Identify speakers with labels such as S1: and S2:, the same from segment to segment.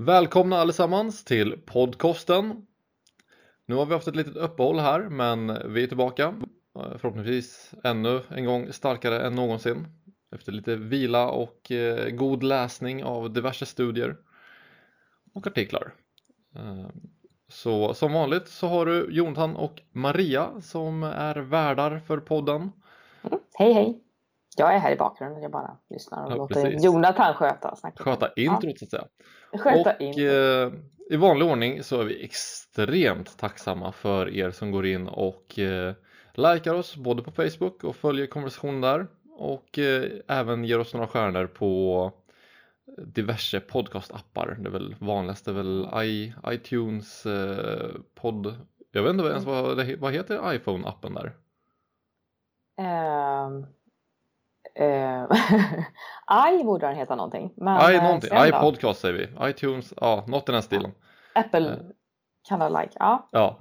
S1: Välkomna allesammans till podcasten. Nu har vi haft ett litet uppehåll här men vi är tillbaka. Eh, förhoppningsvis ännu en gång starkare än någonsin. Efter lite vila och eh, god läsning av diverse studier och artiklar. Eh, så som vanligt så har du Jonathan och Maria som är värdar för podden.
S2: Mm. Hej hej! Jag är här i bakgrunden, jag bara lyssnar och
S1: Ja,
S2: låter
S1: precis.
S2: Jonathan sköta snacket.
S1: Sköta introt så att säga.
S2: Ja, sköta
S1: och eh, i vanlig ordning så är vi extremt tacksamma för er som går in och eh, likar oss både på Facebook och följer konversationen där och eh, även ger oss några stjärnor på diverse podcastappar. Det är väl vanligast är väl i, iTunes eh, podd. Jag vet inte ens vad, det, he- vad heter iPhone-appen där?
S2: Ehm, I borde den heta någonting. Men
S1: I
S2: eh,
S1: någonting, i podcast säger vi. iTunes, ja något i den stilen.
S2: Apple
S1: Eh.
S2: kan det like. Ja.
S1: Ja,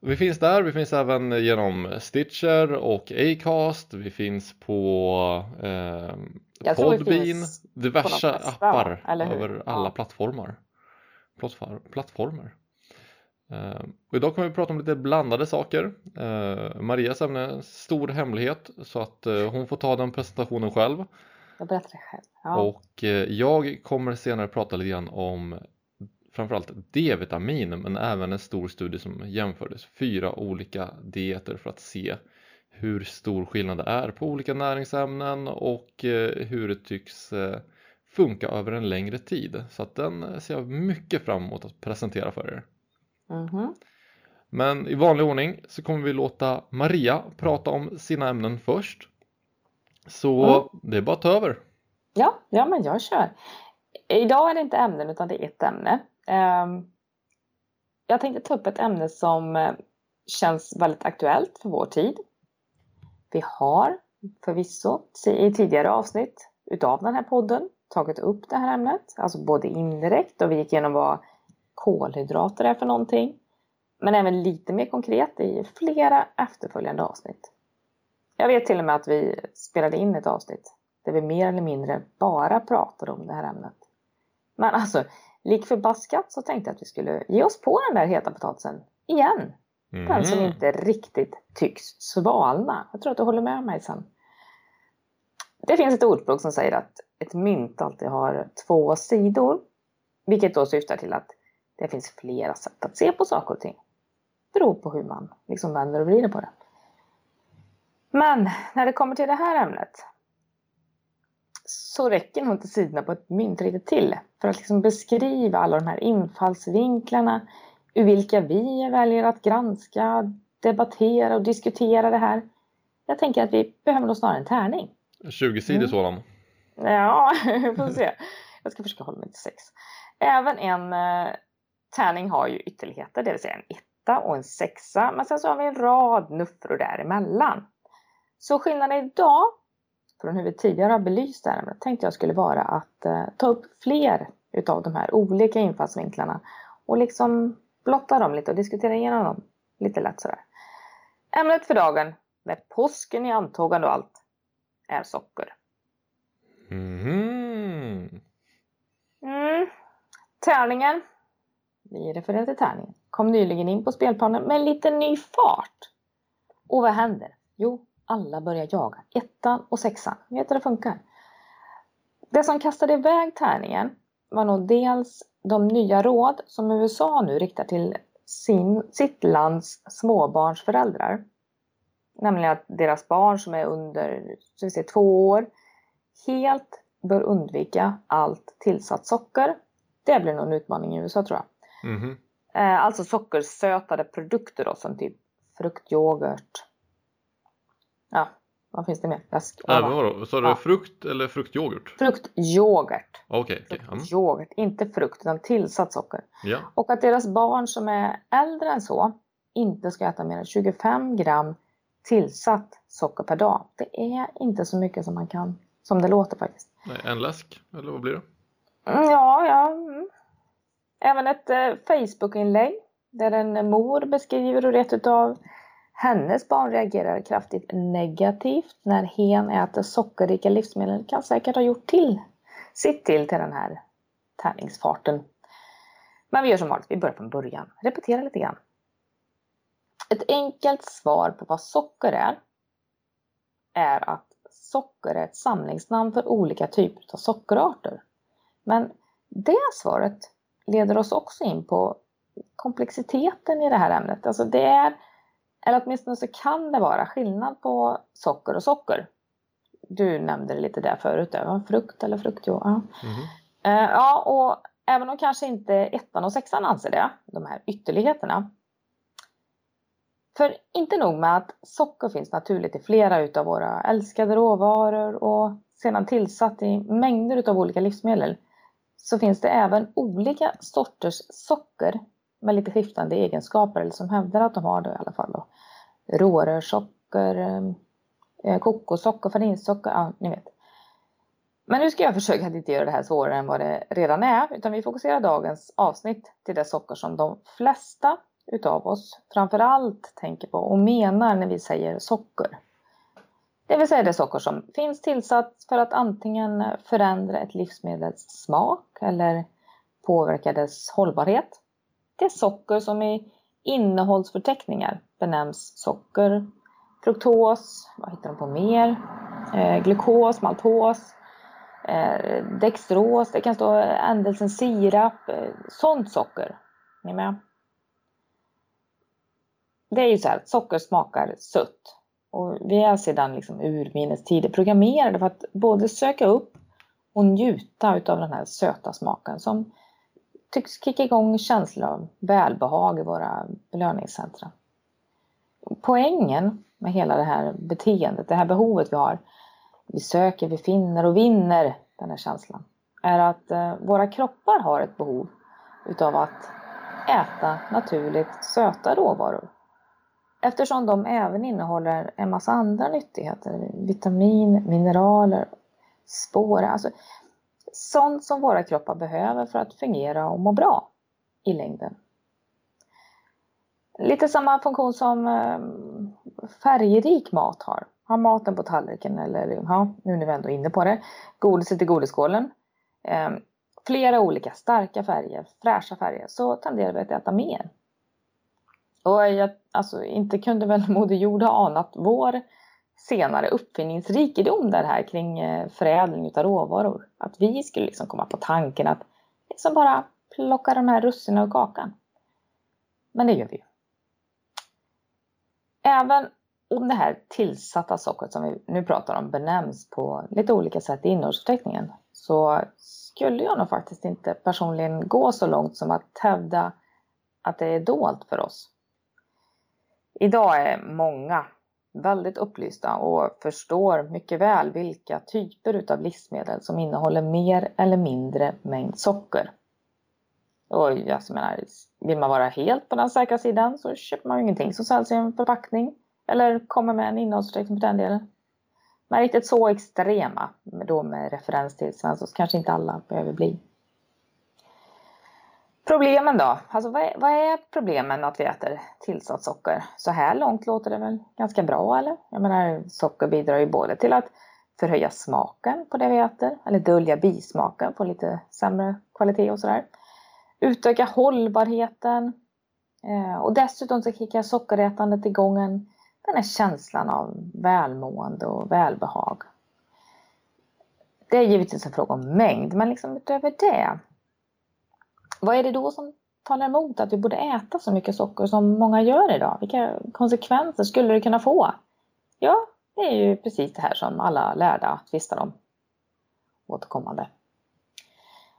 S1: vi finns där. Vi finns även genom Stitcher och Acast. Vi finns på eh, Podbean,
S2: finns
S1: diverse
S2: på
S1: appar över alla
S2: Ja.
S1: plattformar. Plattformar. Eh, och idag kommer vi prata om lite blandade saker. Eh, Marias ämne är en stor hemlighet så att eh, hon får ta den presentationen själv.
S2: Jag berättar det själv. Ja.
S1: Och jag kommer senare prata lite grann om framförallt D-vitamin men även en stor studie som jämfördes fyra olika dieter för att se hur stor skillnad det är på olika näringsämnen och hur det tycks funka över en längre tid. Så att den ser jag mycket fram emot att presentera för er.
S2: Mhm.
S1: Men i vanlig ordning så kommer vi låta Maria prata om sina ämnen först. Så
S2: Mm.
S1: det är bara att ta över.
S2: Ja, ja, men jag kör. Idag är det inte ämnen utan det är ett ämne. Ehm, jag tänkte ta upp ett ämne som eh, känns väldigt aktuellt för vår tid. Vi har förvisso i tidigare avsnitt utav den här podden tagit upp det här ämnet, alltså både indirekt och vi gick igenom vad kolhydrater är för någonting. Men även lite mer konkret i flera efterföljande avsnitt. Jag vet till och med att vi spelade in ett avsnitt där vi mer eller mindre bara pratade om det här ämnet. Men alltså, lik förbaskat så tänkte jag att vi skulle ge oss på den där heta potatisen igen. Den som inte riktigt tycks svalna. Jag tror att du håller med mig sen. Det finns ett ordspråk som säger att ett mynt alltid har två sidor. Vilket då syftar till att det finns flera sätt att se på saker och ting. Beror på hur man liksom vänder och vrider på det. Men när det kommer till det här ämnet så räcker nog inte sidorna på ett mynt riktigt till för att liksom beskriva alla de här infallsvinklarna ur vilka vi väljer att granska, debattera och diskutera det här. Jag tänker att vi behöver nog snarare en tärning.
S1: 20 sidor
S2: Mm.
S1: sådan.
S2: Ja, vi får se. Jag ska försöka hålla mig till sex. Även en eh, tärning har ju ytterligheter, det vill säga en etta och en sexa. Men sen så har vi en rad nuffror däremellan. Så skillnaden idag, från hur vi tidigare har belyst det här tänkte jag skulle vara att eh, ta upp fler utav de här olika infallsvinklarna och liksom blotta dem lite och diskutera igenom dem lite lätt sådär. Ämnet för dagen, med påsken i antågande och allt, är socker.
S1: Mhm.
S2: Mm. Tärningen, vi refererar till tärningen, kom nyligen in på spelplanen med lite ny fart. Och vad händer? Jo, alla börjar jaga ettan och sexan. Vet du hur det funkar? Det som kastade iväg tärningen var nog dels de nya råd som USA nu riktar till sin, sitt lands småbarnsföräldrar. Nämligen att deras barn som är under så vi säger, två år helt bör undvika allt tillsatt socker. Det blir nog en utmaning i USA tror jag. Eh, alltså sockersötade produkter då som typ fruktyoghurt. Ja, vad finns det mer?
S1: Äh, vadå? Sa du
S2: Ja.
S1: frukt eller fruktyoghurt?
S2: Fruktyoghurt.
S1: Okej, okej. Mm.
S2: Fruktyoghurt, inte frukt utan tillsatt socker.
S1: Ja.
S2: Och att deras barn som är äldre än så inte ska äta mer än 25 gram tillsatt socker per dag. Det är inte så mycket som man kan, som det låter faktiskt.
S1: Nej, en läsk, eller vad blir det?
S2: Mm, Ja, ja. Även ett eh, Facebook-inlägg där en mor beskriver hur ett utav hennes barn reagerar kraftigt negativt när hen äter sockerrika livsmedel kan säkert ha gjort till sitt till till den här tärningsfarten. Men vi gör som vanligt, vi börjar från början. Repetera lite grann. Ett enkelt svar på vad socker är, är att socker är ett samlingsnamn för olika typer av sockerarter. Men det svaret leder oss också in på komplexiteten i det här ämnet. Alltså det är, eller åtminstone så kan det vara skillnad på socker och socker. Du nämnde det lite där förut, var frukt eller fruktjo. Ja. Mm. ja, och även om kanske inte ettan och sexan anser det, de här ytterligheterna. För inte nog med att socker finns naturligt i flera utav våra älskade råvaror och sedan tillsatt i mängder utav olika livsmedel så finns det även olika sorters socker med lite skiftande egenskaper, eller som hävdar att de har det i alla fall. Då. Rårörssocker, eh, eh, kokossocker, farinsocker, ja ni vet. Men nu ska jag försöka att inte göra det här svårare än vad det redan är, utan vi fokuserar dagens avsnitt till det socker som de flesta utav oss framförallt tänker på och menar när vi säger socker. Det vill säga det socker som finns tillsatt för att antingen förändra ett livsmedels smak eller påverka dess hållbarhet. Det är socker som i innehållsförteckningar benämns socker, fruktos, vad hittar de på mer? Eh, glukos, maltos, eh, dextros, det kan stå ändelsen sirap, eh, sånt socker. Ni med? Det är ju så här, socker smakar sött. Och vi är sedan liksom urminnes tider programmerade för att både söka upp och njuta utav den här söta smaken som tycks kicka igång känslor av välbehag i våra belöningscentra. Poängen med hela det här beteendet, det här behovet vi har, vi söker, vi finner och vinner den här känslan, är att eh, våra kroppar har ett behov utav att äta naturligt söta råvaror. Eftersom de även innehåller en massa andra nyttigheter, vitamin, mineraler, spår, alltså sånt som våra kroppar behöver för att fungera och må bra i längden. Lite samma funktion som eh, färgrik mat har. Har maten på tallriken eller, ja, nu är vi ändå inne på det, godiset i godisskålen. Ehm, flera olika starka färger, fräscha färger, så tenderar vi att äta mer. Och jag, alltså, inte kunde väl Moder Jord ha anat vår senare uppfinningsrikedom där här kring eh, förädling av råvaror. Att vi skulle liksom komma på tanken att liksom bara plocka de här russinen ur kakan. Men det gör vi ju. Även om det här tillsatta sockret som vi nu pratar om benämns på lite olika sätt i innehållsförteckningen så skulle jag nog faktiskt inte personligen gå så långt som att hävda att det är dolt för oss. Idag är många väldigt upplysta och förstår mycket väl vilka typer utav livsmedel som innehåller mer eller mindre mängd socker. Och jag menar, vill man vara helt på den säkra sidan så köper man ju ingenting som säljs i en förpackning eller kommer med en innehållsförteckning på den delen. Men riktigt så extrema, då med referens till Svensson, kanske inte alla behöver bli. Problemen då? Alltså vad är, vad är problemen med att vi äter tillsatt socker? Så här långt låter det väl ganska bra eller? Jag menar socker bidrar ju både till att förhöja smaken på det vi äter eller dölja bismaken på lite sämre kvalitet och sådär. Utöka hållbarheten eh, och dessutom så kickar sockerätandet igång en, den här känslan av välmående och välbehag. Det är givetvis en fråga om mängd men liksom utöver det vad är det då som talar emot att vi borde äta så mycket socker som många gör idag? Vilka konsekvenser skulle det kunna få? Ja, det är ju precis det här som alla lärda tvistar om återkommande.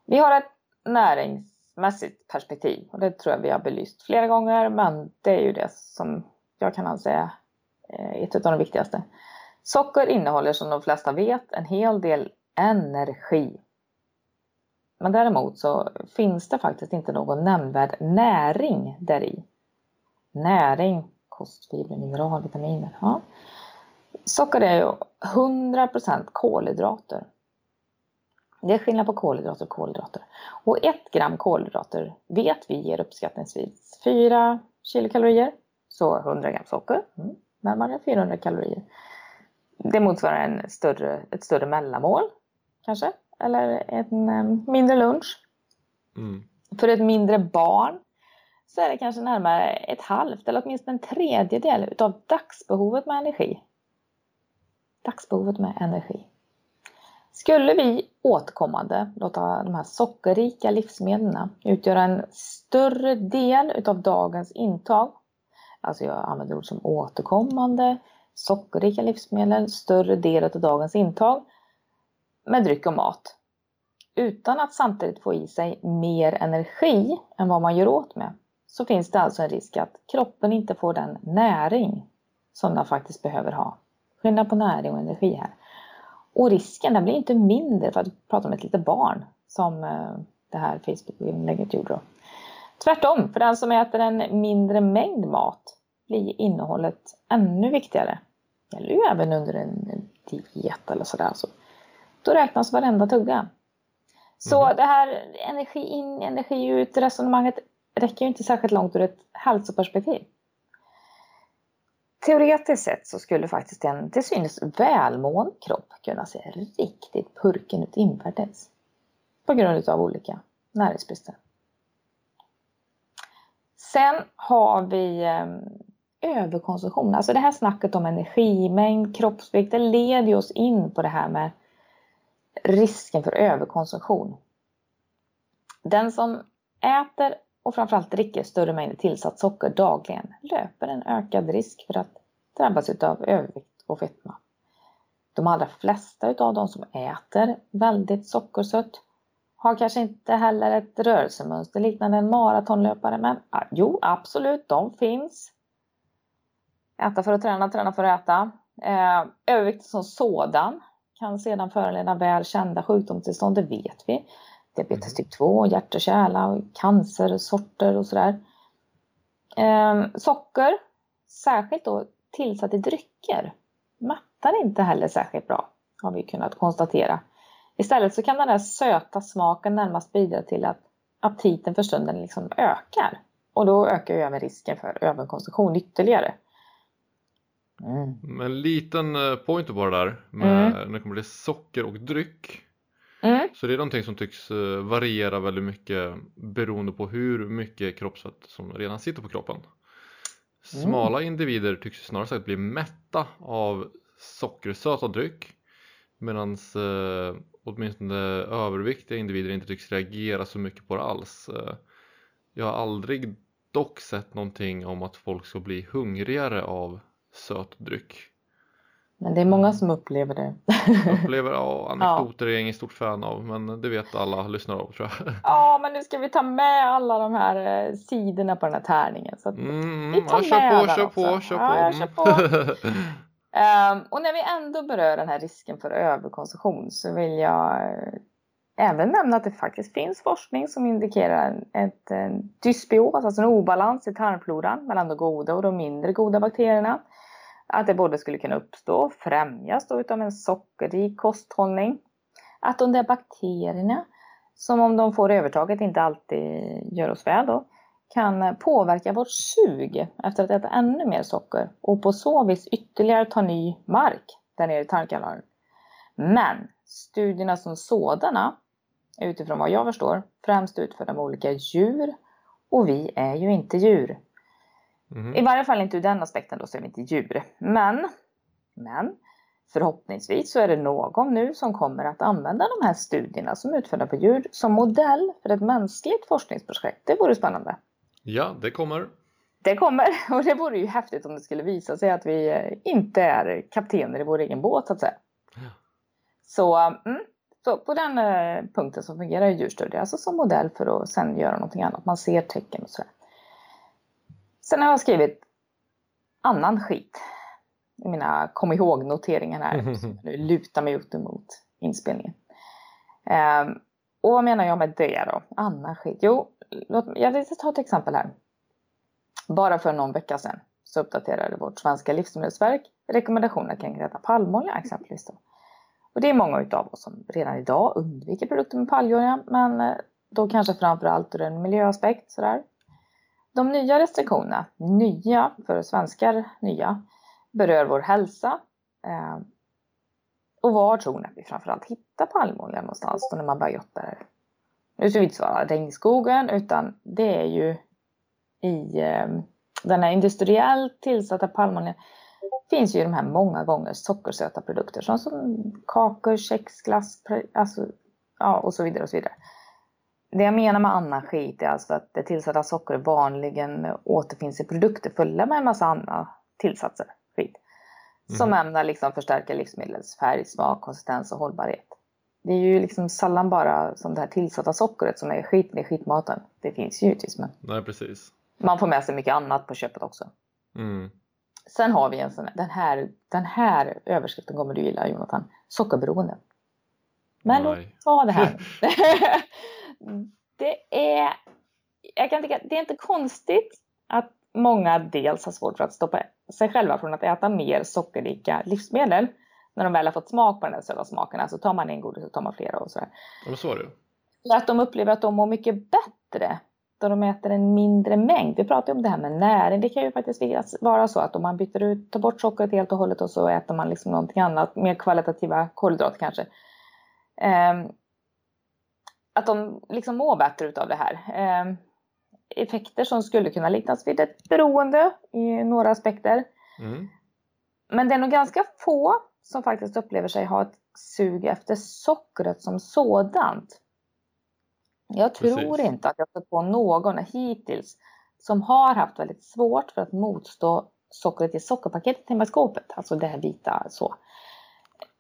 S2: Vi har ett näringsmässigt perspektiv och det tror jag vi har belyst flera gånger men det är ju det som jag kan anse är ett av de viktigaste. Socker innehåller som de flesta vet en hel del energi men däremot så finns det faktiskt inte någon nämnvärd näring där i. Näring, kostfibrer, mineral, vitaminer. Ja. Socker är ju 100% kolhydrater. Det är skillnad på kolhydrater och kolhydrater. Och ett gram kolhydrater vet vi ger uppskattningsvis 4 kilokalorier. Så 100 gram socker, mm, närmare 400 kalorier. Det motsvarar en större, ett större mellanmål kanske eller en mindre lunch. Mm. För ett mindre barn så är det kanske närmare ett halvt eller åtminstone en tredjedel utav dagsbehovet med energi. Dagsbehovet med energi. Skulle vi återkommande låta de här sockerrika livsmedlen utgöra en större del utav dagens intag, alltså jag använder ord som återkommande, sockerrika livsmedel, större del av dagens intag med dryck och mat, utan att samtidigt få i sig mer energi än vad man gör åt med, så finns det alltså en risk att kroppen inte får den näring som den faktiskt behöver ha. Skillnad på näring och energi här. Och risken den blir inte mindre för att prata om ett litet barn som eh, det här Facebook-inlägget gjorde. Då. Tvärtom, för den som äter en mindre mängd mat blir innehållet ännu viktigare. Det gäller ju även under en diet eller sådär. Så då räknas varenda tugga. Så mm. det här energi in, energi ut resonemanget räcker ju inte särskilt långt ur ett hälsoperspektiv. Teoretiskt sett så skulle faktiskt en till synes välmående kropp kunna se riktigt purken ut invärtes. På grund av olika näringsbrister. Sen har vi ehm, överkonsumtion. Alltså det här snacket om energimängd, kroppsvikt, det leder oss in på det här med risken för överkonsumtion. Den som äter och framförallt dricker större mängder tillsatt socker dagligen löper en ökad risk för att drabbas av övervikt och fetma. De allra flesta av de som äter väldigt sockersött har kanske inte heller ett rörelsemönster liknande en maratonlöpare men jo absolut, de finns. Äta för att träna, träna för att äta. Eh, övervikt som sådan kan sedan föranleda väl kända sjukdomstillstånd, det vet vi. Diabetes typ 2, hjärt och kärla, cancersorter och sådär. Eh, socker, särskilt då tillsatt i drycker, mättar inte heller särskilt bra, har vi kunnat konstatera. Istället så kan den här söta smaken närmast bidra till att aptiten för stunden liksom ökar. Och då ökar ju även risken för överkonsumtion ytterligare.
S1: Mm. Men liten eh, pointer på det där med, mm. när det kommer till socker och dryck. Mm. Så det är någonting som tycks eh, variera väldigt mycket beroende på hur mycket kroppsfett som redan sitter på kroppen. Smala mm. individer tycks snarare sagt bli mätta av sockersöta dryck medan eh, åtminstone överviktiga individer inte tycks reagera så mycket på det alls. Eh, jag har aldrig dock sett någonting om att folk ska bli hungrigare av sötdryck.
S2: Men det är många som upplever det.
S1: upplever, ja, anekdoter ja. är jag ingen stort fan av men det vet alla lyssnare av tror
S2: jag. Ja men nu ska vi ta med alla de här eh, sidorna på den här tärningen. Så
S1: mm, vi tar ja, med på, kör också. på, kör ja,
S2: på, kör på. um, och när vi ändå berör den här risken för överkonsumtion så vill jag eh, även nämna att det faktiskt finns forskning som indikerar ett, en dysbios, alltså en obalans i tarmfloran mellan de goda och de mindre goda bakterierna att det både skulle kunna uppstå och främjas då utav en sockerrik kosthållning. Att de där bakterierna, som om de får övertaget inte alltid gör oss väl då, kan påverka vårt sug efter att äta ännu mer socker och på så vis ytterligare ta ny mark där nere i tarmkanalen. Men studierna som sådana, utifrån vad jag förstår, främst utförda med olika djur och vi är ju inte djur. Mm. I varje fall inte ur den aspekten då så är vi inte djur. Men, men förhoppningsvis så är det någon nu som kommer att använda de här studierna som är utförda på djur som modell för ett mänskligt forskningsprojekt. Det vore spännande.
S1: Ja, det kommer.
S2: Det kommer och det vore ju häftigt om det skulle visa sig att vi eh, inte är kaptener i vår egen båt så att säga. Ja. Så, mm, så på den eh, punkten så fungerar djurstudier alltså som modell för att sen göra någonting annat. Man ser tecken och sådär. Sen har jag skrivit annan skit i mina kom ihåg-noteringar här. Nu lutar mig ut emot inspelningen. Um, och vad menar jag med det då? Annan skit? Jo, låt, jag vill ta ett exempel här. Bara för någon vecka sedan så uppdaterade vårt svenska livsmedelsverk rekommendationer kring rädda palmolja exempelvis. Då. Och det är många utav oss som redan idag undviker produkter med palmolja men eh, då kanske framförallt ur en miljöaspekt sådär. De nya restriktionerna, nya för svenskar nya, berör vår hälsa. Eh, och var tror ni att vi framförallt hittar palmolja någonstans då när man börjar jotta det? nu ska vi inte svara regnskogen utan det är ju i eh, den här industriellt tillsatta palmoljan finns ju de här många gånger sockersöta produkter som, som kakor, kex, glass, alltså, ja, och så vidare och så vidare. Det jag menar med annan skit är alltså att det tillsatta sockret vanligen återfinns i produkter fulla med en massa andra tillsatser, skit. Som mm. ämnar liksom förstärka livsmedlets färg, smak, konsistens och hållbarhet. Det är ju liksom sällan bara som det här tillsatta sockret som är skiten i skitmaten. Det finns ju givetvis men
S1: Nej, precis.
S2: man får med sig mycket annat på köpet också.
S1: Mm.
S2: Sen har vi en sån den här, den här överskriften kommer du gilla Jonathan. Sockerberoende. Men ta det här. det är, jag kan tycka, det är inte konstigt att många dels har svårt för att stoppa sig själva från att äta mer sockerrika livsmedel. När de väl har fått smak på den där söta smaken, alltså tar man en godis så tar man flera och sådär.
S1: Ja, så är det.
S2: Att de upplever att de mår mycket bättre då de äter en mindre mängd. Vi pratar ju om det här med näring. Det kan ju faktiskt vara så att om man byter ut, tar bort sockret helt och hållet och så äter man liksom någonting annat, mer kvalitativa kolhydrater kanske. Um, att de liksom mår bättre utav det här. Um, effekter som skulle kunna liknas vid ett beroende i några aspekter. Mm. Men det är nog ganska få som faktiskt upplever sig ha ett sug efter sockret som sådant. Jag tror Precis. inte att jag fått på någon hittills som har haft väldigt svårt för att motstå sockret i sockerpaketet hemma i skåpet. Alltså det här vita så.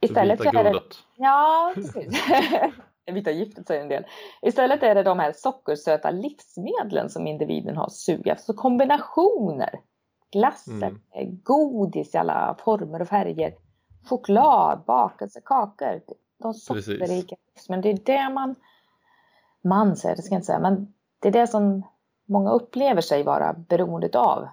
S1: Istället det vita är det,
S2: Ja, precis. vita giftet säger en del. Istället är det de här sockersöta livsmedlen som individen har sug efter. Så kombinationer. Glasser, mm. godis i alla former och färger. Choklad, bakelse, kakor. De sockerrika livsmedlen. Det är det man man säger, det ska jag inte säga, men det är det som många upplever sig vara beroendet av.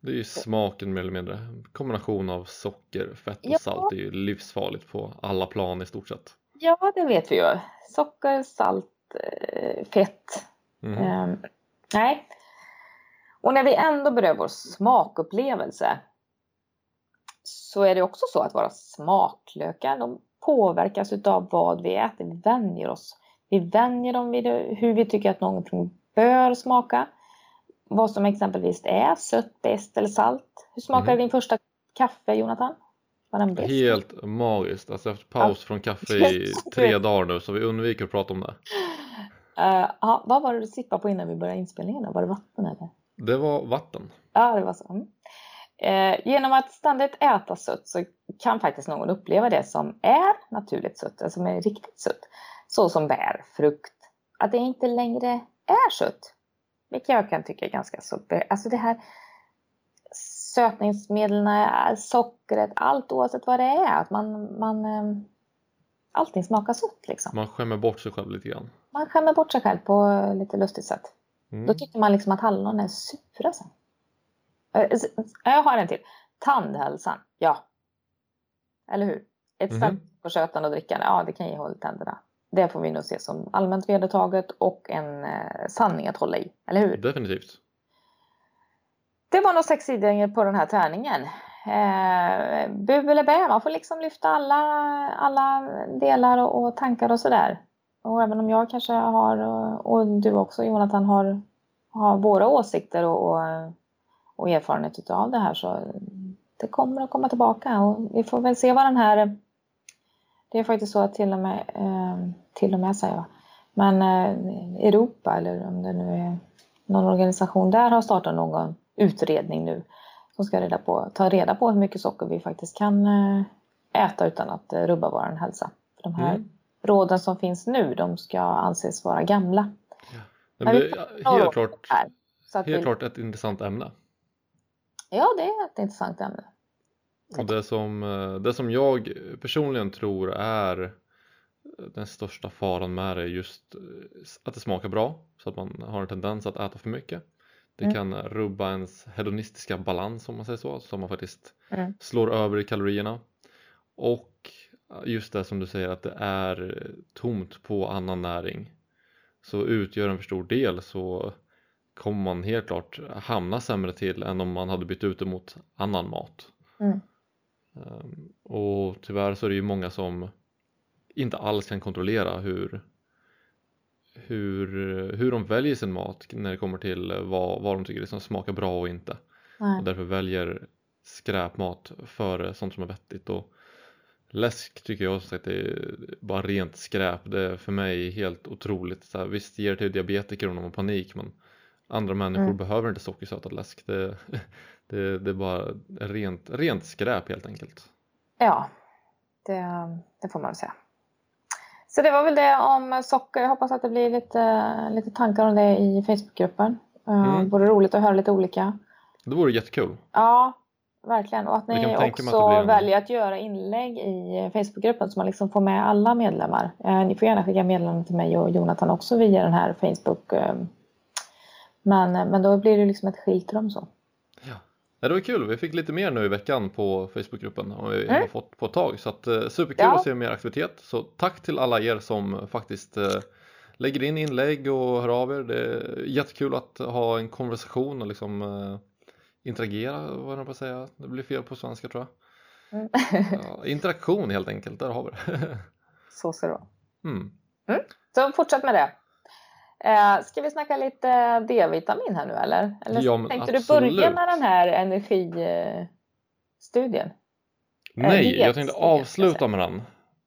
S1: Det är ju smaken mer eller mindre. Kombination av socker, fett och ja. salt är ju livsfarligt på alla plan i stort sett.
S2: Ja, det vet vi ju. Socker, salt, eh, fett. Mm. Um, nej. Och när vi ändå berör vår smakupplevelse så är det också så att våra smaklökar de påverkas av vad vi äter. Vi vänjer oss vi vänjer dem vid hur vi tycker att någonting bör smaka. Vad som exempelvis är sött, bäst eller salt. Hur smakade mm. din första kaffe Jonathan?
S1: Helt magiskt, alltså efter paus ja. från kaffe i tre dagar nu så vi undviker att prata om det.
S2: Uh, aha, vad var det du sippade på innan vi började inspelningen? Var det vatten eller?
S1: Det var vatten.
S2: Ja, det var så. Mm. Eh, genom att ständigt äta sött så kan faktiskt någon uppleva det som är naturligt sött, alltså som är riktigt sött såsom bär, frukt, att det inte längre är sött. Vilket jag kan tycka är ganska så... Alltså det här sötningsmedlen, sockret, allt oavsett vad det är. Att man, man, ehm, allting smakar sött liksom.
S1: Man skämmer bort sig själv lite grann.
S2: Man skämmer bort sig själv på lite lustigt sätt. Mm. Då tycker man liksom att hallon är sura sen. Eh, jag har en till. Tandhälsan, ja. Eller hur? Ett mm. Mm-hmm. på sötande och drickande, ja det kan ge hål i tänderna. Det får vi nog se som allmänt vedertaget och en eh, sanning att hålla i, eller hur?
S1: Definitivt.
S2: Det var nog sex sidor på den här tärningen. Eh, bu eller bä, man får liksom lyfta alla, alla delar och, och tankar och sådär. Och även om jag kanske har, och du också Jonathan, har, har våra åsikter och, och, och erfarenhet av det här så det kommer att komma tillbaka och vi får väl se vad den här det är faktiskt så att till och med, eh, till och med säger jag, men eh, Europa eller om det nu är någon organisation där har startat någon utredning nu som ska reda på, ta reda på hur mycket socker vi faktiskt kan eh, äta utan att rubba vår hälsa. För de här mm. råden som finns nu, de ska anses vara gamla.
S1: Ja. Men det helt klart, här, helt vi... klart ett intressant ämne.
S2: Ja, det är ett intressant ämne.
S1: Och det som, eh, det som jag personligen tror är den största faran med det är just eh, att det smakar bra så att man har en tendens att äta för mycket. Det mm. kan rubba ens hedonistiska balans om man säger så, så man faktiskt mm. slår över i kalorierna. Och just det som du säger att det är tomt på annan näring. Så utgör en för stor del så kommer man helt klart hamna sämre till än om man hade bytt ut det mot annan mat. Mm. Ehm, och tyvärr så är det ju många som inte alls kan kontrollera hur, hur, hur de väljer sin mat när det kommer till vad, vad de tycker liksom smakar bra och inte.
S2: Nej.
S1: Och därför väljer skräpmat före sånt som är vettigt. Och läsk tycker jag som sagt det är bara rent skräp. Det är för mig helt otroligt. Så här, visst ger det till diabetiker om de har panik men andra människor
S2: Mm.
S1: behöver inte sockersötad läsk. Det, det, det är bara rent, rent skräp helt enkelt.
S2: Ja, det, det får man väl säga. Så det var väl det om socker. Jag hoppas att det blir lite, lite tankar om det i Facebookgruppen. Uh,
S1: Mm.
S2: Vore roligt att höra lite olika.
S1: Det vore jättekul.
S2: Ja, verkligen. Och att ni också
S1: att en-
S2: väljer att göra inlägg i Facebookgruppen så man liksom får med alla medlemmar. Eh, ni får gärna skicka meddelanden till mig och Jonathan också via den här Facebook. eh, men, men då blir det liksom ett skilt rum så.
S1: Ja, det var kul, vi fick lite mer nu i veckan på Facebookgruppen och vi
S2: Mm.
S1: har fått på ett tag så att, eh, superkul
S2: Ja.
S1: att se mer aktivitet så tack till alla er som faktiskt eh, lägger in inlägg och hör av er det är jättekul att ha en konversation och liksom eh, interagera, vad jag på att säga, det blir fel på svenska tror jag
S2: Mm.
S1: ja, interaktion helt enkelt, där har vi det
S2: så ska det vara.
S1: mm.
S2: Så fortsätt med det. Eh, ska vi snacka lite D-vitamin här nu eller? Eller
S1: Ja,
S2: tänkte
S1: absolut.
S2: du börja med den här energistudien?
S1: Nej,
S2: det
S1: jag tänkte avsluta med den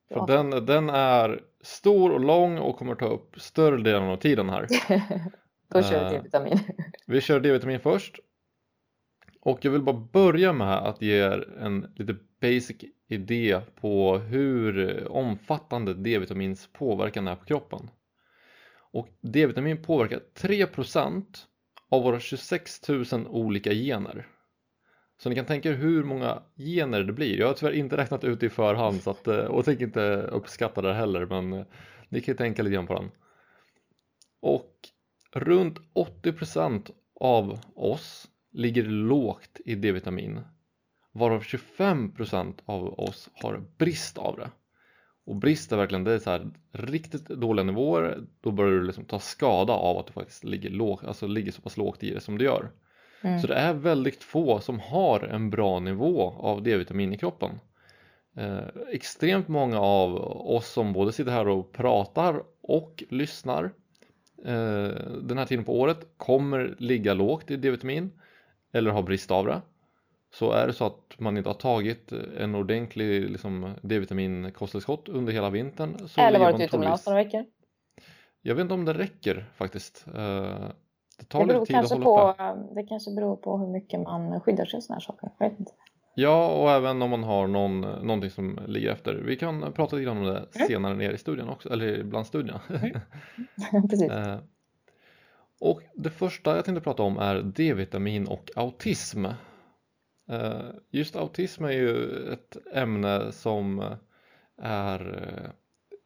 S1: för
S2: Ja.
S1: den, den är stor och lång och kommer ta upp större delen av tiden här
S2: Då kör vi
S1: Eh,
S2: D-vitamin.
S1: Vi kör D-vitamin först. Och jag vill bara börja med att ge er en lite basic idé på hur omfattande D-vitamins påverkan är på kroppen. Och D-vitamin påverkar 3% av våra 26 000 olika gener. Så ni kan tänka er hur många gener det blir. Jag har tyvärr inte räknat ut det i förhand så att, eh, och tänker inte uppskatta det heller men eh, ni kan ju tänka lite grann på den. Och runt 80% av oss ligger lågt i D-vitamin varav 25% av oss har brist av det. Och brist är verkligen det är så här, riktigt dåliga nivåer då börjar du liksom ta skada av att du faktiskt ligger, låg, alltså ligger så pass lågt i det som du gör.
S2: Mm.
S1: Så det är väldigt få som har en bra nivå av D-vitamin i kroppen. Eh, extremt många av oss som både sitter här och pratar och lyssnar eh, den här tiden på året kommer ligga lågt i D-vitamin eller ha brist av det. Så är det så att man inte har tagit en ordentlig liksom, D-vitamin kosttillskott under hela vintern så
S2: Eller varit utomlands några veckor.
S1: Jag vet inte om det räcker faktiskt. Eh, det tar
S2: Det
S1: lite tid att hålla
S2: på,
S1: uppe.
S2: det kanske beror på hur mycket man skyddar sig sådana här saker. Jag vet inte.
S1: Ja, och även om man har någon, någonting som ligger efter. Vi kan prata lite om det
S2: Mm.
S1: senare ner i studien också, eller bland studierna.
S2: Precis.
S1: Eh, och det första jag tänkte prata om är D-vitamin och autism. Eh, just autism är ju ett ämne som är eh,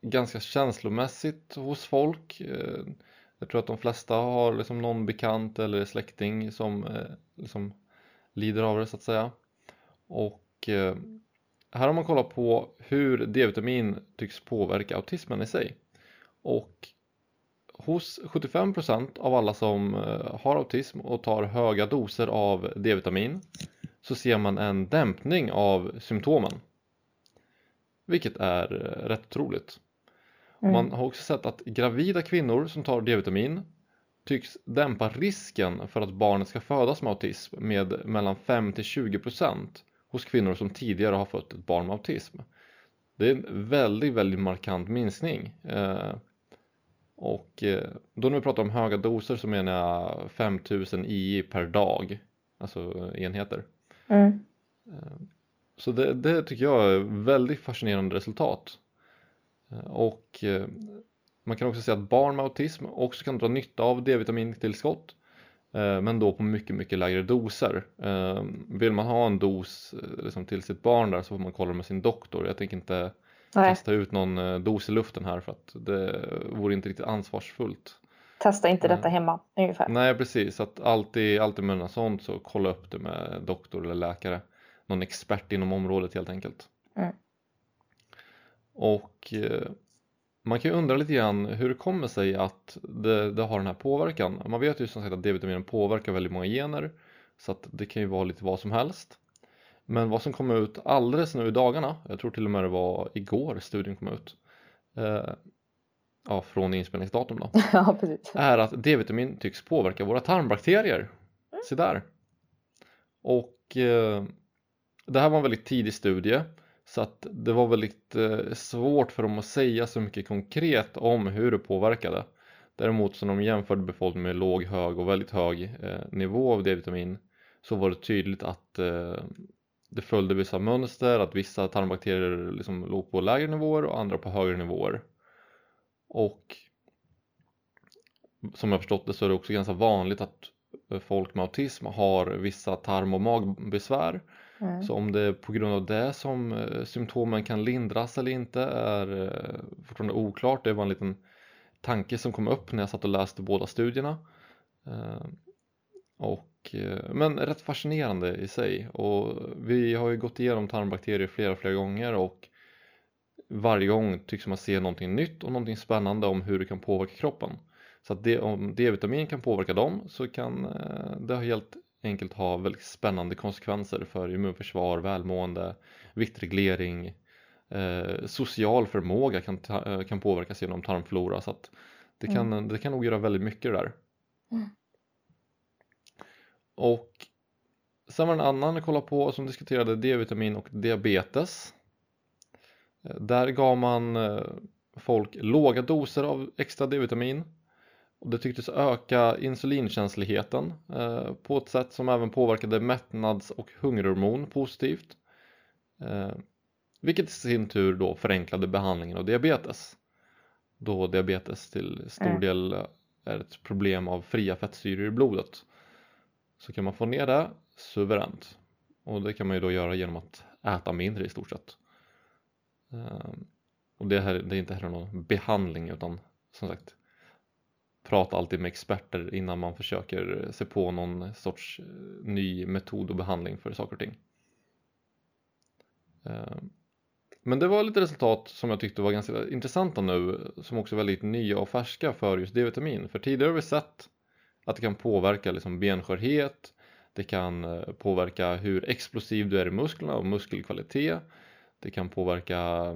S1: ganska känslomässigt hos folk. Eh, jag tror att de flesta har liksom någon bekant eller släkting som liksom lider av det så att säga. Och här har man kollat på hur D-vitamin tycks påverka autismen i sig. Och hos 75% av alla som har autism och tar höga doser av D-vitamin så ser man en dämpning av symptomen. Vilket är eh, rätt otroligt.
S2: Mm.
S1: Man har också sett att gravida kvinnor som tar D-vitamin tycks dämpa risken för att barnet ska födas med autism med mellan 5 till 20% hos kvinnor som tidigare har fött ett barn med autism. Det är en väldigt, väldigt markant minskning. Eh, och eh, då när vi pratar om höga doser så menar jag 5000 i per dag, alltså enheter.
S2: Mm.
S1: Så det, det tycker jag är väldigt fascinerande resultat. Eh, Och eh, man kan också säga att barn med autism också kan dra nytta av D-vitamintillskott eh, men då på mycket, mycket lägre doser. Vill man ha en dos liksom till sitt barn där så får man kolla med sin doktor. Jag tänker inte
S2: Nej,
S1: kasta ut någon dos i luften här för att det vore inte riktigt ansvarsfullt.
S2: Testa inte
S1: Nej.
S2: detta hemma ungefär.
S1: Nej precis, att alltid, alltid med något sånt så kolla upp det med doktor eller läkare. Någon expert inom området helt enkelt.
S2: Mm.
S1: Och eh, man kan ju undra lite grann hur det kommer sig att det, det har den här påverkan. Man vet ju som sagt att D-vitaminen påverkar väldigt många gener så att det kan ju vara lite vad som helst. Men vad som kom ut alldeles nu i dagarna, jag tror till och med det var igår studien kom ut, eh, ja, från inspelningsdatum då,
S2: ja,
S1: är att D-vitamin tycks påverka våra tarmbakterier. Se där! Och eh, det här var en väldigt tidig studie så att det var väldigt eh, svårt för dem att säga så mycket konkret om hur det påverkade. Däremot när de jämförde befolkningen med låg, hög och väldigt hög eh, nivå av D-vitamin så var det tydligt att eh, det följde vissa mönster, att vissa tarmbakterier liksom låg på lägre nivåer och andra på högre nivåer. Och som jag förstått det så är det också ganska vanligt att folk med autism har vissa tarm och magbesvär.
S2: Mm.
S1: Så om det är på grund av det som eh, symptomen kan lindras eller inte är eh, fortfarande oklart. Det var en liten tanke som kom upp när jag satt och läste båda studierna. Eh, och, men rätt fascinerande i sig och vi har ju gått igenom tarmbakterier flera, flera gånger och varje gång tycks man se någonting nytt och någonting spännande om hur det kan påverka kroppen. Så att det, om D-vitamin kan påverka dem så kan det helt enkelt ha väldigt spännande konsekvenser för immunförsvar, välmående, viktreglering, eh, social förmåga kan, ta, eh, kan påverkas genom tarmflora så att det kan, mm. det kan nog göra väldigt mycket det där. Mm. Och sen var det en annan jag kollade på som diskuterade D-vitamin och diabetes. Där gav man eh, folk låga doser av extra D-vitamin och det tycktes öka insulinkänsligheten eh, på ett sätt som även påverkade mättnads och hungerhormon positivt. Eh, vilket i sin tur då förenklade behandlingen av diabetes. Då diabetes till stor mm. del är ett problem av fria fettsyror i blodet. Så kan man få ner det suveränt. Och det kan man ju då göra genom att äta mindre i stort sett. Ehm, och det, här, det är inte heller någon behandling utan som sagt prata alltid med experter innan man försöker se på någon sorts eh, ny metod och behandling för saker och ting. Ehm, men det var lite resultat som jag tyckte var ganska intressanta nu som också är väldigt nya och färska för just D-vitamin. För tidigare har vi sett att det kan påverka liksom benskörhet, det kan eh, påverka hur explosiv du är i musklerna och muskelkvalitet. Det kan påverka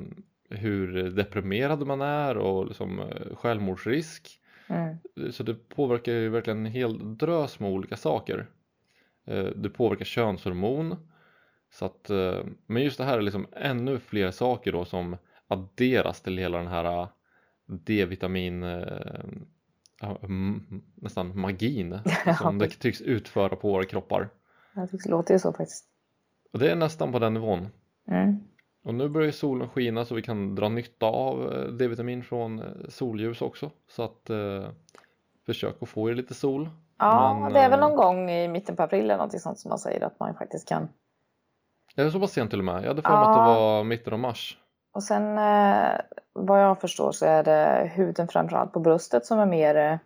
S1: hur deprimerad man är och liksom självmordsrisk. Mm. Så det påverkar ju verkligen en hel drös med olika saker. Eh, det påverkar könshormon. Så att, eh, men just det här är liksom ännu fler saker då som adderas till hela den här eh, D-vitamin nästan magin som det tycks utföra på våra kroppar.
S2: Det tycks låter ju så faktiskt.
S1: Och det är nästan på den nivån. Mm. Och nu börjar solen skina så vi kan dra nytta av eh, D-vitamin från eh, solljus också. Så att eh, försök att få er lite sol.
S2: Ja, Men, det är väl någon gång i mitten på april eller någonting sånt som man säger att man faktiskt kan.
S1: Är det så pass sent till och med? Jag hade för mig ja. att det var mitten av mars.
S2: Och sen eh, vad jag förstår så är det huden framförallt på bröstet som är mer eh,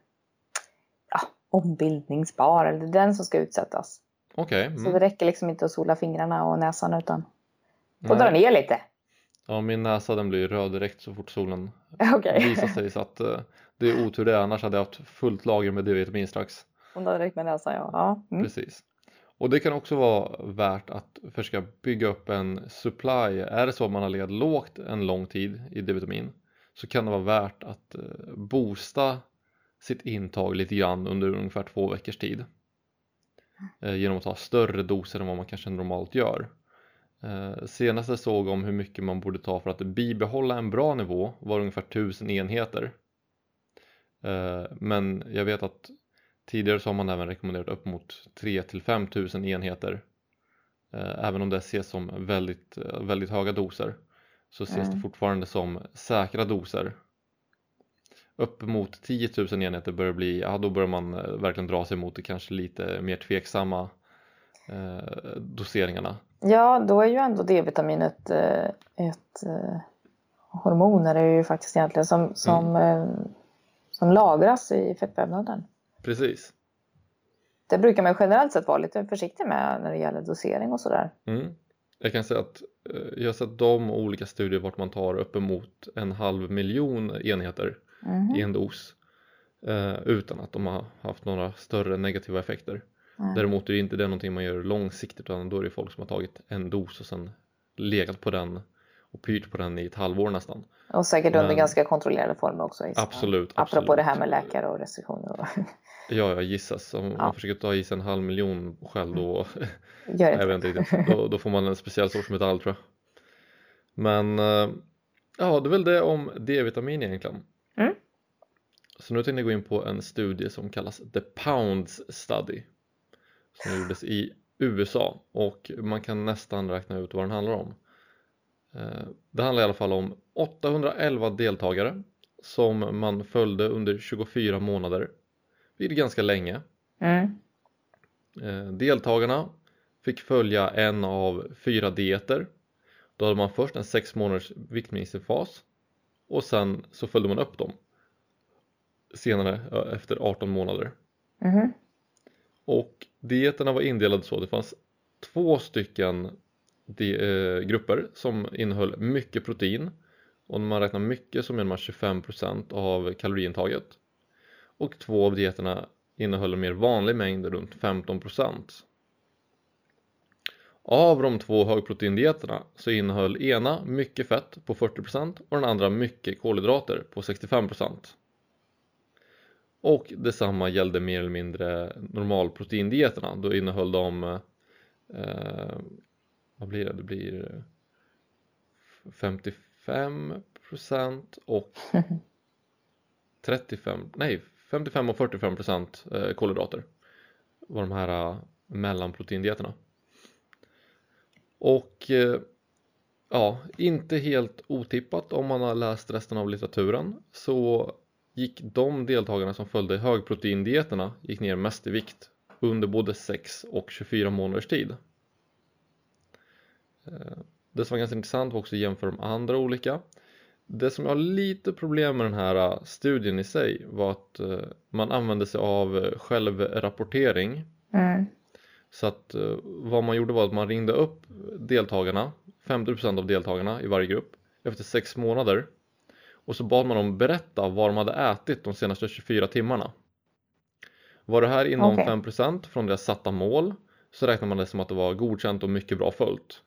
S2: ja, ombildningsbar. Eller den som ska utsättas.
S1: Okej. Okay. Mm.
S2: Så det räcker liksom inte att sola fingrarna och näsan utan Får dra ner lite.
S1: Ja, min näsa den blir röd direkt så fort solen
S2: okay.
S1: visar sig så att uh, det är otur det, annars hade jag haft fullt lager med D-vitamin strax.
S2: Hon hade räckt med näsan ja. ja.
S1: Mm. Precis. Och det kan också vara värt att försöka bygga upp en supply. Är det så att man har legat lågt en lång tid i D-vitamin så kan det vara värt att uh, boosta sitt intag lite grann under ungefär två veckors tid. Uh, genom att ta större doser än vad man kanske normalt gör. Eh, senast jag såg om hur mycket man borde ta för att bibehålla en bra nivå var ungefär 1000 enheter. Eh, men jag vet att tidigare så har man även rekommenderat upp mot 3 till 5000 enheter. Eh, även om det ses som väldigt, väldigt höga doser så ses mm. det fortfarande som säkra doser. Upp mot 10 000 enheter börjar bli, ja då börjar man verkligen dra sig mot det kanske lite mer tveksamma doseringarna.
S2: Ja, då är ju ändå D-vitamin ett, eh, ett eh, hormon är det ju faktiskt egentligen som, som, mm. Eh, som lagras i fettvävnaden.
S1: Precis.
S2: Det brukar man generellt sett vara lite försiktig med när det gäller dosering och sådär.
S1: Mm. Jag kan säga att jag har sett de olika studier vart man tar uppemot en halv miljon enheter mm. i en dos utan att de har haft några större negativa effekter. Mm. Däremot är det inte det någonting man gör långsiktigt utan då är det folk som har tagit en dos och sen legat på den och pyrt på den i ett halvår nästan.
S2: Och säkert under
S1: Men-
S2: ganska kontrollerade former också. gissar.
S1: Absolut,
S2: Apropå
S1: absolut.
S2: det här med läkare och restriktioner. Och
S1: Ja, jag gissas. Om
S2: Ja.
S1: man försöker ta i sig en halv miljon själv då,
S2: gör
S1: jag vet inte då, då får man en speciell sorts metall tror jag. Men eh, ja, det är väl det om D-vitamin egentligen.
S2: Mm.
S1: Så nu tänkte jag gå in på en studie som kallas The Pounds Study som gjordes i USA och man kan nästan räkna ut vad den handlar om. Eh, Det handlar i alla fall om 811 deltagare som man följde under 24 månader, vilket är ganska länge.
S2: Mm.
S1: Eh, Deltagarna fick följa en av fyra dieter. Då hade man först en sex månaders viktminskningsfas och sen så följde man upp dem senare efter 18 månader.
S2: Mhm.
S1: Och dieterna var indelade så. Att det fanns två stycken de, eh, grupper som innehöll mycket protein. Och när man räknar mycket så menar man 25% av kaloriintaget. Och två av dieterna innehöll en mer vanlig mängd runt 15% av de två högproteindieterna så innehöll ena mycket fett på 40% och den andra mycket kolhydrater på 65% och detsamma gällde mer eller mindre normalproteindieterna. Då innehöll de eh, vad blir det? Det blir 55% och 35, nej 55 och 45% eh, kolhydrater var de här eh, mellanproteindieterna. Och eh, ja, inte helt otippat om man har läst resten av litteraturen så gick de deltagarna som följde högproteindieterna gick ner mest i vikt under både 6 och 24 månaders tid. Eh, Det som var ganska intressant var också att jämföra de andra olika. Det som jag har lite problem med den här eh, studien i sig var att eh, man använde sig av självrapportering
S2: Mm.
S1: så att vad man gjorde var att man ringde upp deltagarna, 50% av deltagarna i varje grupp efter 6 månader och så bad man dem berätta vad de hade ätit de senaste 24 timmarna. Var det här inom
S2: Okej.
S1: 5% från deras satta mål så räknar man det som att det var godkänt och mycket bra följt.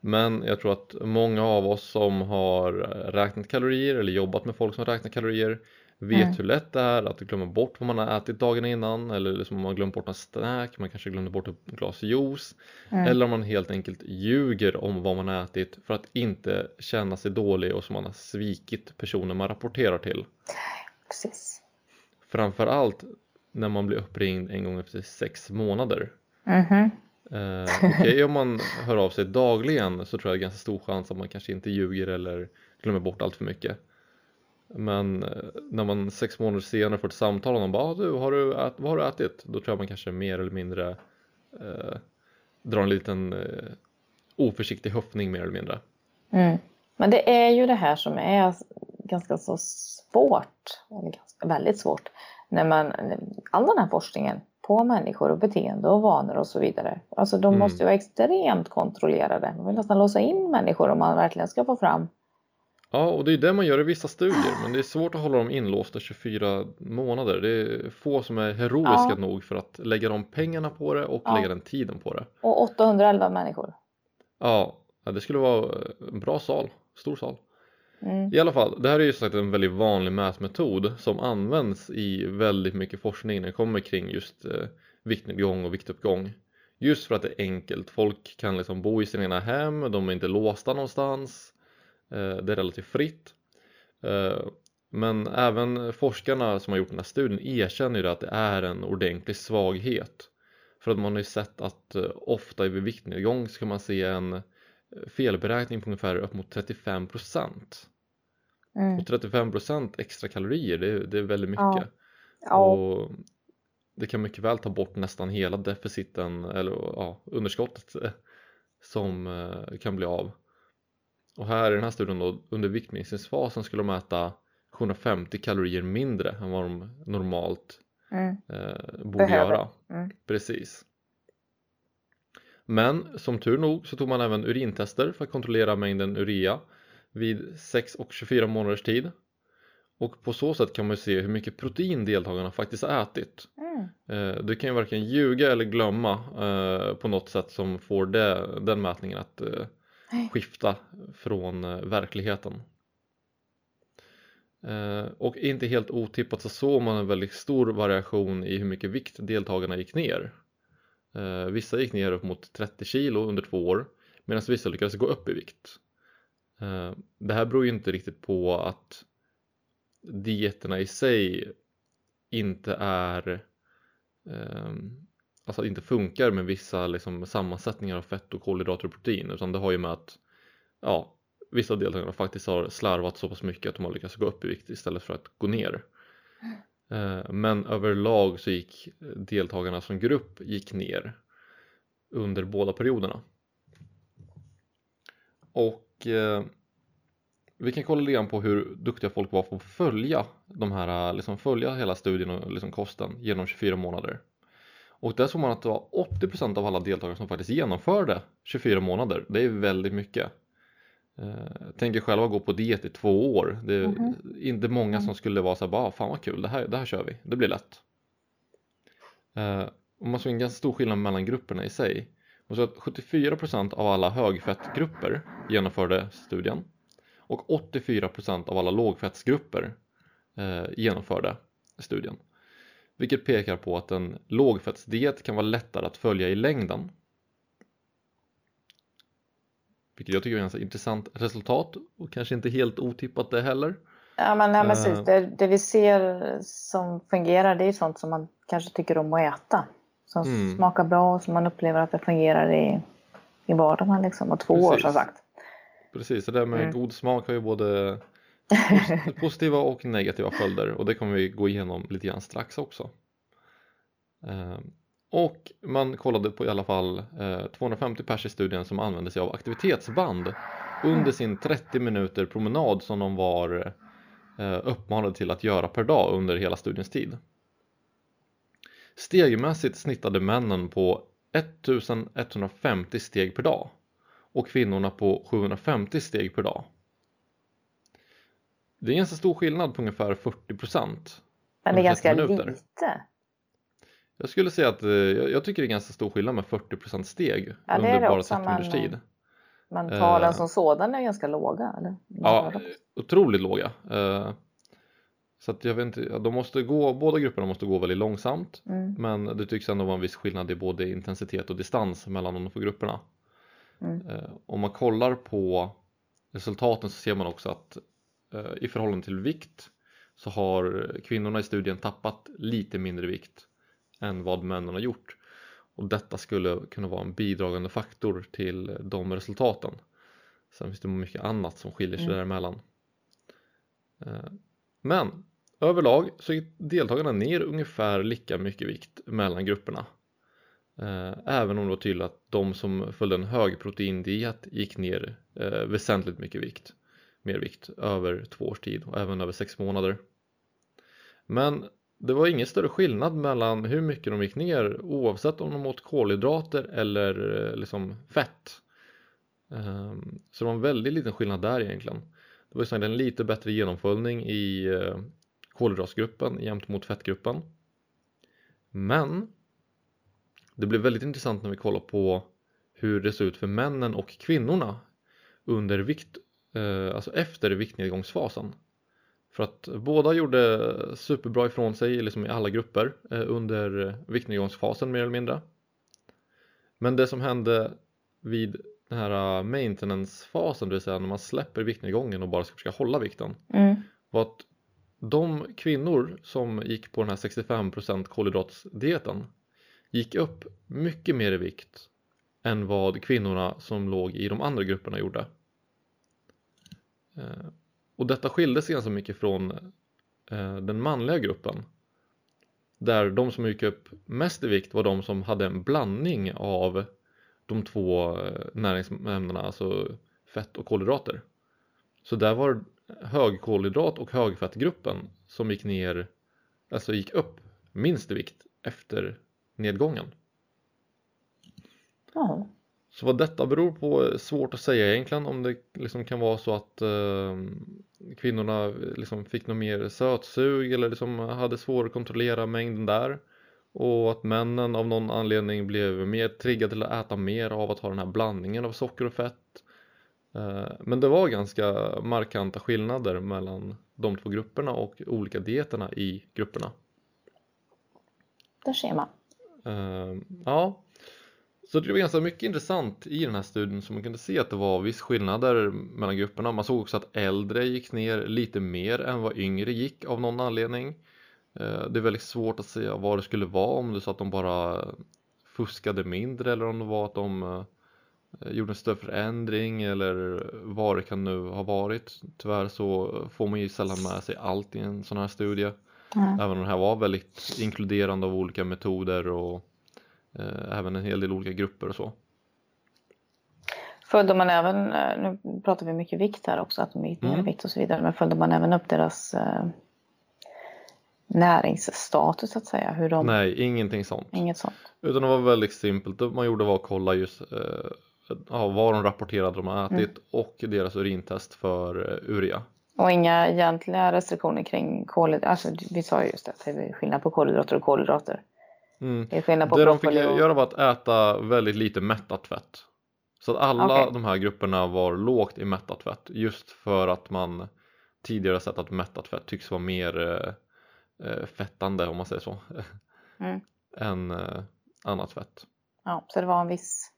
S1: Men jag tror att många av oss som har räknat kalorier eller jobbat med folk som räknar kalorier vet
S2: Mm.
S1: hur lätt det är att glömma bort vad man har ätit dagen innan eller liksom om man glömt bort en snack, man kanske glömde bort ett glas juice
S2: Mm.
S1: eller om man helt enkelt ljuger om vad man har ätit för att inte känna sig dålig och som man har svikit personen man rapporterar till.
S2: Precis.
S1: Framförallt när man blir uppringd en gång efter sex månader.
S2: Mhm.
S1: Eh, Okej om man hör av sig dagligen så tror jag det är ganska stor chans att man kanske inte ljuger eller glömmer bort allt för mycket. Men eh, när man sex månader senare får ett samtal och de bara ah, du, har du ät, vad har du ätit? Då tror jag man kanske mer eller mindre eh, drar en liten eh, oförsiktig höftning mer eller mindre.
S2: Mm. Men det är ju det här som är ganska så svårt, eller ganska, väldigt svårt, när man, all den här forskningen på människor och beteende och vanor och så vidare. Alltså de
S1: Mm.
S2: måste ju vara extremt kontrollerade. Man vill nästan låsa in människor om man verkligen ska få fram.
S1: Ja, och det är det man gör i vissa studier, men det är svårt att hålla dem inlåsta 24 månader. Det är få som är heroiska
S2: Ja.
S1: nog för att lägga de pengarna på det och
S2: Ja.
S1: lägga den tiden på det.
S2: Och 811 människor.
S1: Ja, det skulle vara en bra sal, stor sal.
S2: Mm.
S1: I alla fall, det här är ju sagt en väldigt vanlig mätmetod som används i väldigt mycket forskning när det kommer kring just eh, viktnedgång och viktuppgång. Just för att det är enkelt, folk kan liksom bo i sina egna hem, de är inte låsta någonstans, det är relativt fritt. Eh, men även forskarna som har gjort den här studien erkänner ju att det är en ordentlig svaghet. För att man har ju sett att eh, ofta vid viktnedgång så kan man se en eh, felberäkning på ungefär upp mot 35%.
S2: Mm.
S1: Och 35% extra kalorier, det är, det är väldigt
S2: Ja.
S1: mycket.
S2: Ja,
S1: Och det kan mycket väl ta bort nästan hela deficiten eller ja, underskottet eh, som eh, kan bli av. Och här i den här studien då, under viktminskningsfasen skulle de äta 750 kalorier mindre än vad de normalt
S2: mm.
S1: eh, borde
S2: Behöver.
S1: göra.
S2: Mm.
S1: Precis. Men som tur nog så tog man även urintester för att kontrollera mängden urea vid 6 och 24 månaders tid. Och på så sätt kan man ju se hur mycket protein deltagarna faktiskt har ätit.
S2: Mm.
S1: Eh, Du kan ju varken ljuga eller glömma eh, på något sätt som får det, den mätningen att skifta från eh, verkligheten. Eh, och inte helt otippat så såg man en väldigt stor variation i hur mycket vikt deltagarna gick ner. Eh, vissa gick ner upp mot 30 kilo under två år medan vissa lyckades gå upp i vikt. Det här beror ju inte riktigt på att dieterna i sig inte är ehm, alltså inte funkar med vissa liksom, sammansättningar av fett och kolhydrater och protein utan det har ju med att ja, vissa deltagare faktiskt har slarvat så pass mycket att de har lyckats gå upp i vikt istället för att gå ner. Eh, men överlag så gick deltagarna som grupp gick ner under båda perioderna. Och eh, vi kan kolla lite på hur duktiga folk var på att följa de här, liksom följa hela studien och liksom kosten genom 24 månader. Och där såg man att det var 80% av alla deltagare som faktiskt genomförde 24 månader. Det är väldigt mycket. Eh, tänker själva gå på diet i två år. Det är mm. inte många som skulle vara så här, bara, fan vad kul, det här, det här kör vi, det blir lätt. Eh, och man såg en ganska stor skillnad mellan grupperna i sig. Man såg att 74% av alla högfettgrupper genomförde studien och 84% av alla lågfettsgrupper eh, genomförde studien. Vilket pekar på att en lågfettsdiet kan vara lättare att följa i längden vilket jag tycker är ett ganska intressant resultat och kanske inte helt otippat det heller.
S2: Ja men nej, precis, uh, det, det, vi ser som fungerar det är sånt som man kanske tycker om att äta. Som mm. smakar bra och som man upplever att det fungerar i, i vardagen liksom. Och två precis. år som sagt.
S1: Precis, det där med mm. god smak har ju både positiva och negativa följder och det kommer vi gå igenom lite grann strax också. Uh, och man kollade på i alla fall eh, 250 pers i studien som använde sig av aktivitetsband under sin 30 minuter promenad som de var eh, uppmanade till att göra per dag under hela studiens tid. Stegmässigt snittade männen på 1150 steg per dag och kvinnorna på 750 steg per dag. Det är en ganska stor skillnad på ungefär 40 procent.
S2: Men det är ganska minuter. lite.
S1: Jag skulle säga att eh, jag tycker det är ganska stor skillnad med 40% steg ja, under bara 30 minuters tid.
S2: Men talen uh, som sådan är ganska låga? Eller?
S1: Ja, otroligt låga. Uh, så att jag vet inte, de måste gå, båda grupperna måste gå väldigt långsamt mm. men det tycks ändå vara en viss skillnad i både intensitet och distans mellan de två grupperna. Mm. Uh, om man kollar på resultaten så ser man också att i förhållande till vikt så har kvinnorna i studien tappat lite mindre vikt än vad männen har gjort. Och detta skulle kunna vara en bidragande faktor till de resultaten. Sen finns det mycket annat som skiljer sig mm. däremellan. Eh, men överlag så gick deltagarna ner ungefär lika mycket vikt mellan grupperna. Eh, även om det var tydligt att de som följde en högproteindiet gick ner eh, väsentligt mycket vikt mer vikt över två års tid och även över sex månader men det var ingen större skillnad mellan hur mycket de gick ner oavsett om de åt kolhydrater eller eh, liksom fett. Ehm, så det var en väldigt liten skillnad där egentligen. Det var en lite bättre genomföljning i kolhydratgruppen kolhydratsgruppen jämt mot fettgruppen. Men det blev väldigt intressant när vi kollade på hur det ser ut för männen och kvinnorna under vikt, alltså efter viktnedgångsfasen. För att båda gjorde superbra ifrån sig liksom i alla grupper eh, under viktnedgångsfasen mer eller mindre. Men det som hände vid den här eh, maintenance-fasen, det vill säga när man släpper viktnedgången och bara ska försöka hålla vikten, mm. var att de kvinnor som gick på den här 65% kolhydratsdieten gick upp mycket mer i vikt än vad kvinnorna som låg i de andra grupperna gjorde. Eh, och detta skilde sig ganska mycket från eh, den manliga gruppen där de som gick upp mest i vikt var de som hade en blandning av de två eh, näringsämnena, alltså fett och kolhydrater. Så där var högkolhydrat och högfettgruppen som gick ner, alltså gick upp minst i vikt efter nedgången.
S2: Ja.
S1: Så vad detta beror på är svårt att säga egentligen om det liksom kan vara så att eh, kvinnorna liksom fick något mer sötsug eller liksom hade svårare att kontrollera mängden där och att männen av någon anledning blev mer triggade till att äta mer av att ha den här blandningen av socker och fett Eh, Men det var ganska markanta skillnader mellan de två grupperna och olika dieterna i grupperna.
S2: Där ser man.
S1: Eh, Ja, så det var ganska mycket intressant i den här studien som man kunde se att det var viss skillnader mellan grupperna. Man såg också att äldre gick ner lite mer än vad yngre gick av någon anledning. Eh, Det är väldigt svårt att säga vad det skulle vara om det så att de bara fuskade mindre eller om det var att de eh, gjorde en större förändring eller vad det kan nu ha varit. Tyvärr så får man ju sällan med sig allt i en sån här studie.
S2: Mm.
S1: Även om den här var väldigt inkluderande av olika metoder och även en hel del olika grupper och så.
S2: Följde man även, eh, nu pratar vi mycket vikt här också, att de gick ner i
S1: Mm.
S2: vikt och så vidare, men följde man även upp deras eh, näringsstatus så att säga? Hur de,
S1: Nej, ingenting sånt.
S2: Inget sånt.
S1: Utan det var väldigt simpelt. Det man gjorde var att kolla just eh, ja, vad de rapporterade de har ätit och deras urintest för eh, urea.
S2: Och inga egentliga restriktioner kring kolhydrater. Alltså, vi sa ju just det, det är skillnad på kolhydrater och kolhydrater.
S1: Mm.
S2: Det är skillnad på
S1: Det de fick
S2: och...
S1: göra var att äta väldigt lite mättat fett. Så att alla
S2: Okej.
S1: de här grupperna var lågt i mättat fett just för att man tidigare sett att mättat fett tycks vara mer eh, eh, fettande om man säger så
S2: Mm.
S1: än eh, annat fett.
S2: Ja, så det var en viss...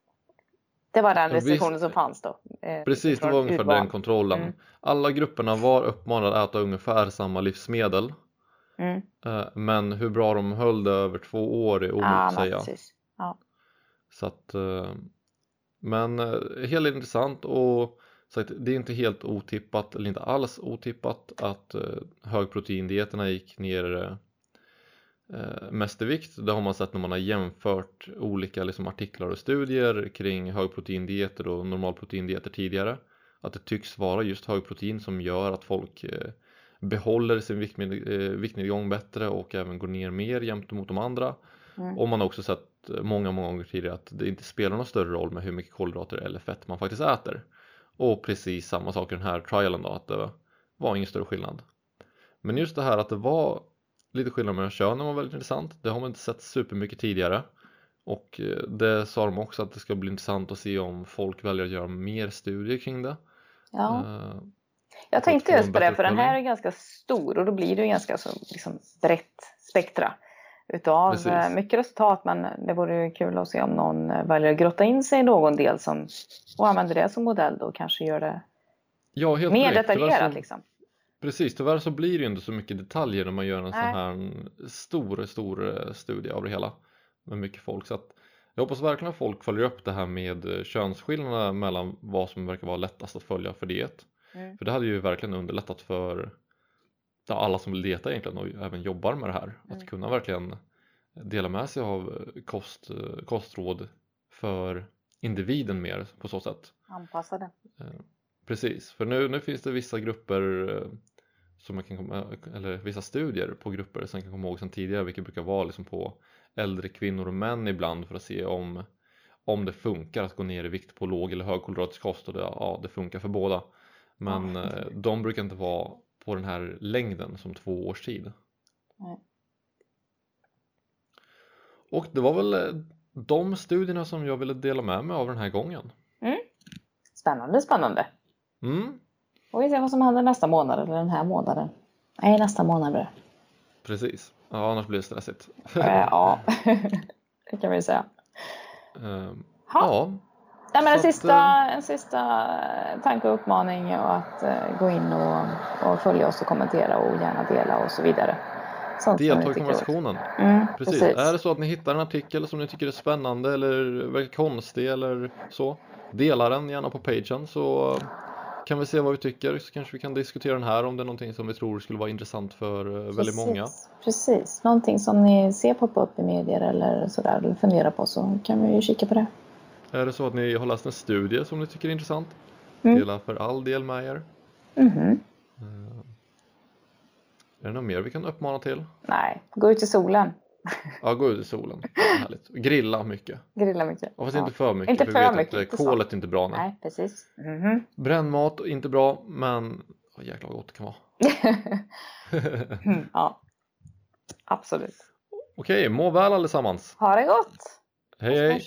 S2: Det var den restriktionen som fanns då. eh,
S1: Precis, det var ungefär
S2: urval.
S1: den kontrollen.
S2: Mm.
S1: Alla grupperna var uppmanade att äta ungefär samma livsmedel
S2: Mm.
S1: eh, men hur bra de höll det över två år är omöjligt att säga.
S2: Ja.
S1: Så att, eh, men eh, helt intressant och sagt, det är inte helt otippat eller inte alls otippat att högproteindieterna gick ner mest i vikt. Det har man sett när man har jämfört olika liksom, artiklar och studier kring högproteindieter och normalproteindieter tidigare. Att det tycks vara just högprotein som gör att folk behåller sin eh, viktnedgång bättre och även går ner mer jämte mot de andra.
S2: Mm.
S1: Och man har också sett många, många gånger tidigare att det inte spelar någon större roll med hur mycket kolhydrater eller fett man faktiskt äter. Och precis samma sak i den här trialen då, att det var ingen större skillnad. Men just det här att det var lite skillnad mellan könen var väldigt intressant. Det har man inte sett supermycket tidigare. Och eh, det sa de också att det ska bli intressant att se om folk väljer att göra mer studier kring det.
S2: Ja. Jag tänkte just på det, för den här är ganska stor och då blir det ju ganska så, liksom, brett spektra utav
S1: Precis.
S2: eh, mycket resultat. Men det vore ju kul att se om någon eh, väljer att grotta in sig i någon del som, och använder det som modell då och kanske gör det
S1: Ja,
S2: mer.
S1: Tyvärr
S2: detaljerat.
S1: så-
S2: Liksom.
S1: Precis, tyvärr så blir det ju inte så mycket detaljer när man gör en sån
S2: Nej.
S1: här stor, stor eh, studie av det hela med mycket folk. Så att jag hoppas verkligen att folk följer upp det här med könsskillnaderna mellan vad som verkar vara lättast att följa för diet.
S2: Mm.
S1: För det hade ju verkligen underlättat för alla som vill dieta egentligen och även jobbar med det här.
S2: Mm.
S1: Att kunna verkligen dela med sig av eh, kost, eh, kostråd för individen mer på så sätt.
S2: Anpassade.
S1: Precis, för nu, nu finns det vissa grupper eh, som man kan komma, eller vissa studier på grupper som jag kan komma ihåg sedan tidigare vilket brukar vara liksom på äldre kvinnor och män ibland för att se om, om det funkar att gå ner i vikt på låg eller högkolhydratisk kost och det, ja, det funkar för båda. Men eh, de brukar inte vara på den här längden som två års tid.
S2: Nej.
S1: Och det var väl eh, de studierna som jag ville dela med mig av den här gången.
S2: Spännande, spännande.
S1: Mm,
S2: Och vi ser vad som händer nästa månad eller den här månaden. Nej, nästa månad blir det.
S1: precis, ja, annars blir det stressigt.
S2: Eh, ja, det kan vi säga. Ha.
S1: Ja,
S2: Nej, men en, sista, en sista eh, tanke och uppmaning är att eh, gå in och, och följa oss och kommentera och gärna dela och så vidare. Sånt
S1: delta i konversationen.
S2: Mm,
S1: Precis.
S2: precis.
S1: Är det så att ni hittar en artikel som ni tycker är spännande eller verkar konstig eller så, dela den gärna på pagen så kan vi se vad vi tycker så kanske vi kan diskutera den här om det är någonting som vi tror skulle vara intressant för eh, väldigt
S2: Precis,
S1: många.
S2: Precis, någonting som ni ser poppa upp i medier eller sådär eller funderar på så kan vi ju kika på det.
S1: Är det så att ni har läst en studie som ni tycker är intressant,
S2: Mm.
S1: dela för all del med er.
S2: Mhm.
S1: Eh, Är det något mer vi kan uppmana till?
S2: Nej, gå ut i solen.
S1: Ja, gå ut i solen. Härligt. Grilla mycket.
S2: Grilla mycket.
S1: Och fast
S2: Ja.
S1: inte för mycket,
S2: Inte
S1: för
S2: för
S1: vi vet
S2: mycket,
S1: att kolet är inte bra. Nej.
S2: Nej, precis. Mhm.
S1: Brännmat, inte bra, men oh, jäklar vad gott det kan vara.
S2: Mm, ja, absolut.
S1: Okej, må väl allesammans.
S2: Ha det gott!
S1: Hej hej!